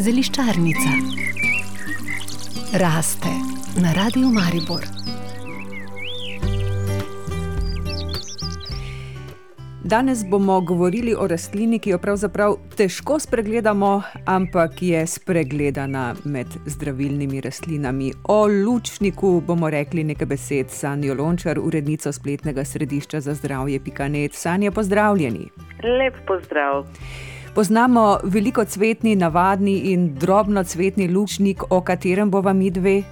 Zeliščarnica raste na radiju Maribor. Danes bomo govorili o rastlini, ki jo pravzaprav težko spregledamo, ampak je spregledana med zdravilnimi rastlinami. O lučniku bomo rekli nekaj besed, Sanja Lončar, urednica spletnega središča za zdravje Pikanet. Sanja, pozdravljeni. Lep pozdrav. Poznamo veliko cvetni, navadni in drobno cvetni lučnik, o katerem bova mi dve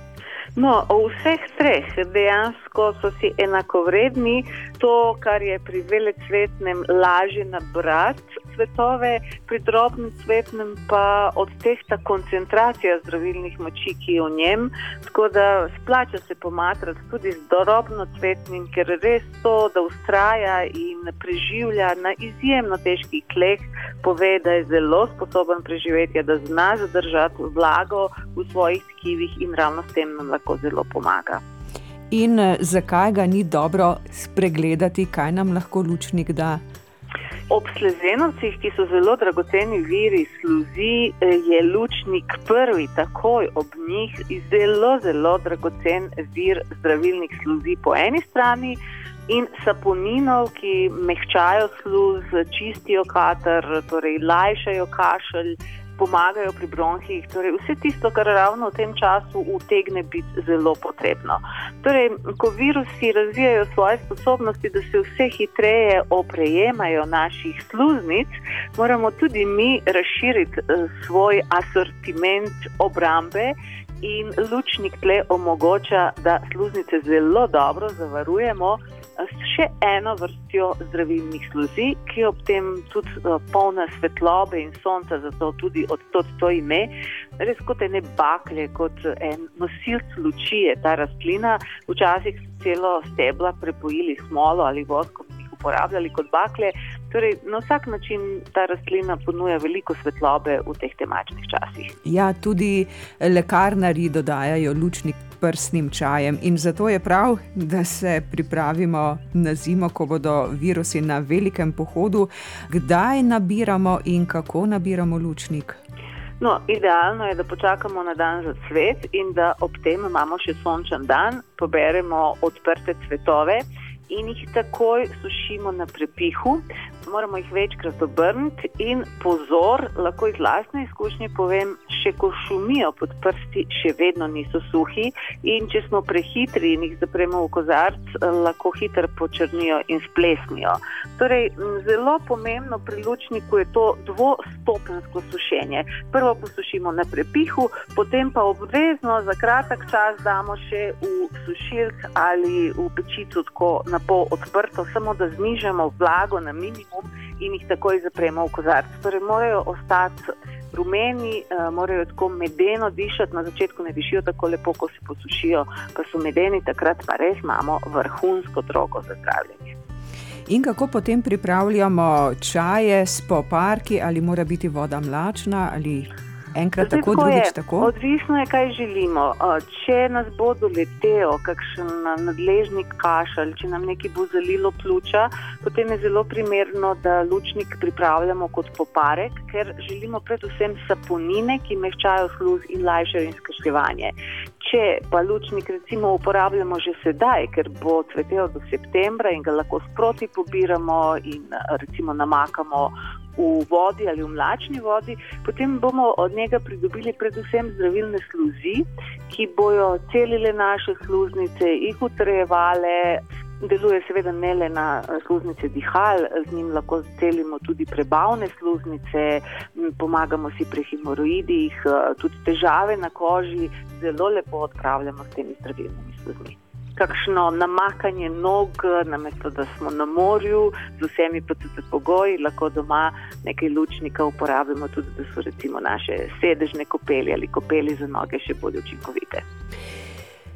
No, o vseh treh dejansko so si enakovredni. To, kar je pri velecvetnem lažje nabrati cvetove, pri drobnem cvetnem pa odtehta koncentracija zdravilnih moči, ki je v njem. Tako da splača se pomatrati tudi z drobno cvetnim, ker res to, da ustraja in preživlja na izjemno težkih tleh, pove, da je zelo sposoben preživeti, da zna zadržati vlago v svojih tkivih in ravno s tem nam lahko zelo pomaga. In eh, zakaj ga ni dobro spregledati, kaj nam lahko lučnik da? Ob slezenovcih, ki so zelo dragoceni viri sluzi, eh, je lučnik prvi, takoj ob njih, zelo, zelo dragocen vir zdravilnih sluzi po eni strani. In saponinov, ki mehčajo sluz, čistijo kater, torej lajšajo kašelj, pomagajo pri bronhih, torej vse tisto, kar ravno v tem času utegne biti zelo potrebno. Torej, ko virusi razvijajo svoje sposobnosti, da se vse hitreje oprejemajo naših sluznic, moramo tudi mi razširiti eh, svoj asortiment obrambe. In lučnik tle omogoča, da sluznice zelo dobro zavarujemo, s še eno vrstjo zdravilnih sluzi, ki je ob tem tudi uh, polna svetlobe in sonca, zato tudi od tod to ime. Res kot ene baklje, kot en nosilc luči je ta rastlina. Včasih so celo stebla prepojili smolo ali voskom in jih uporabljali kot bakle. Torej, na vsak način ta rastlina ponuja veliko svetlobe v teh temačnih časih. Ja, tudi lekarnari dodajajo lučnik prsnim čajem in zato je prav, da se pripravimo na zimo, ko bodo virusi na velikem pohodu. Kdaj nabiramo in kako nabiramo lučnik? No, idealno je, da počakamo na dan za cvet in da ob tem imamo še sončen dan, poberemo odprte cvetove in jih takoj sušimo na prepihu. Moramo jih večkrat obrniti in pozor, lahko iz lastne izkušnje povem, še ko šumijo pod prsti, še vedno niso suhi. In če smo prehitri in jih zapremo v kozarc, lahko hitro počrnijo in splesnijo. Torej, zelo pomembno pri lučniku je to dvostopensko sušenje. Prvo posušimo na prepihu, potem pa obvezno za kratek čas damo še v sušilk ali v pečico tako na pol odprto, samo da znižamo vlago na minimum in jih takoj zapremo v kozarc. Torej, morajo ostati rumeni, uh, morajo tako medeno dišati, na začetku ne dišijo tako lepo, ko se posušijo, pa so medeni, takrat pa res imamo vrhunsko drogo za zdravljenje. In kako potem pripravljamo čaje s poparki, ali mora biti voda mlačna ali enkrat Zdaj, tako, tako drugič je. tako? Odvisno je, kaj želimo. Če nas bo doletel kakšen nadležnik kašelj, če nam nekaj bo zalilo pljuča, potem je zelo primerno, da lučnik pripravljamo kot poparek, ker želimo predvsem saponine, ki mehčajo sluz in lajšajo izkašljevanje. Če pa lučnik recimo uporabljamo že sedaj, ker bo cvetel do septembra in ga lahko sproti pobiramo in recimo namakamo v vodi ali v mlačni vodi, potem bomo od njega pridobili predvsem zdravilne sluzi, ki bojo celile naše sluznice, jih utrejevale. Deluje seveda ne le na sluznice dihal, z njim lahko celimo tudi prebavne sluznice, pomagamo si pri hemoroidih, tudi težave na koži zelo lepo odpravljamo s temi zdravilnimi sluzmi kakšno namakanje nog, namesto da smo na morju, z vsemi pogoji, lahko doma nekaj lučnika uporabimo, tudi da so recimo naše sedežne kopeli ali kopeli za noge še bolj učinkovite.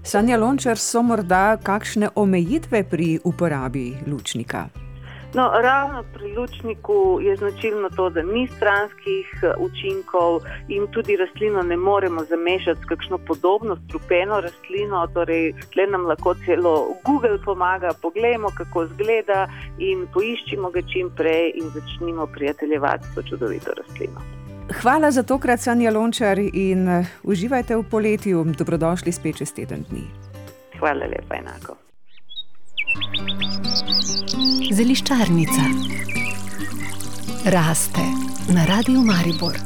Sanja Lončar, so morda kakšne omejitve pri uporabi lučnika? No, ravno pri lučniku je značilno to, da ni stranskih eh, učinkov in tudi rastlino ne moremo zamešati s kakšno podobno strupeno rastlino. Torej, tle nam lahko celo Google pomaga, poglejmo, kako izgleda in poiščimo ga čim prej in začnimo prijateljevati s to čudovito rastlino. Hvala za tokrat, Sanja Lončar, in eh, uživajte v poletju. Dobrodošli spet čez teden dni. Hvala lepa, enako. Zeliščarnica raste na Radiu Maribor.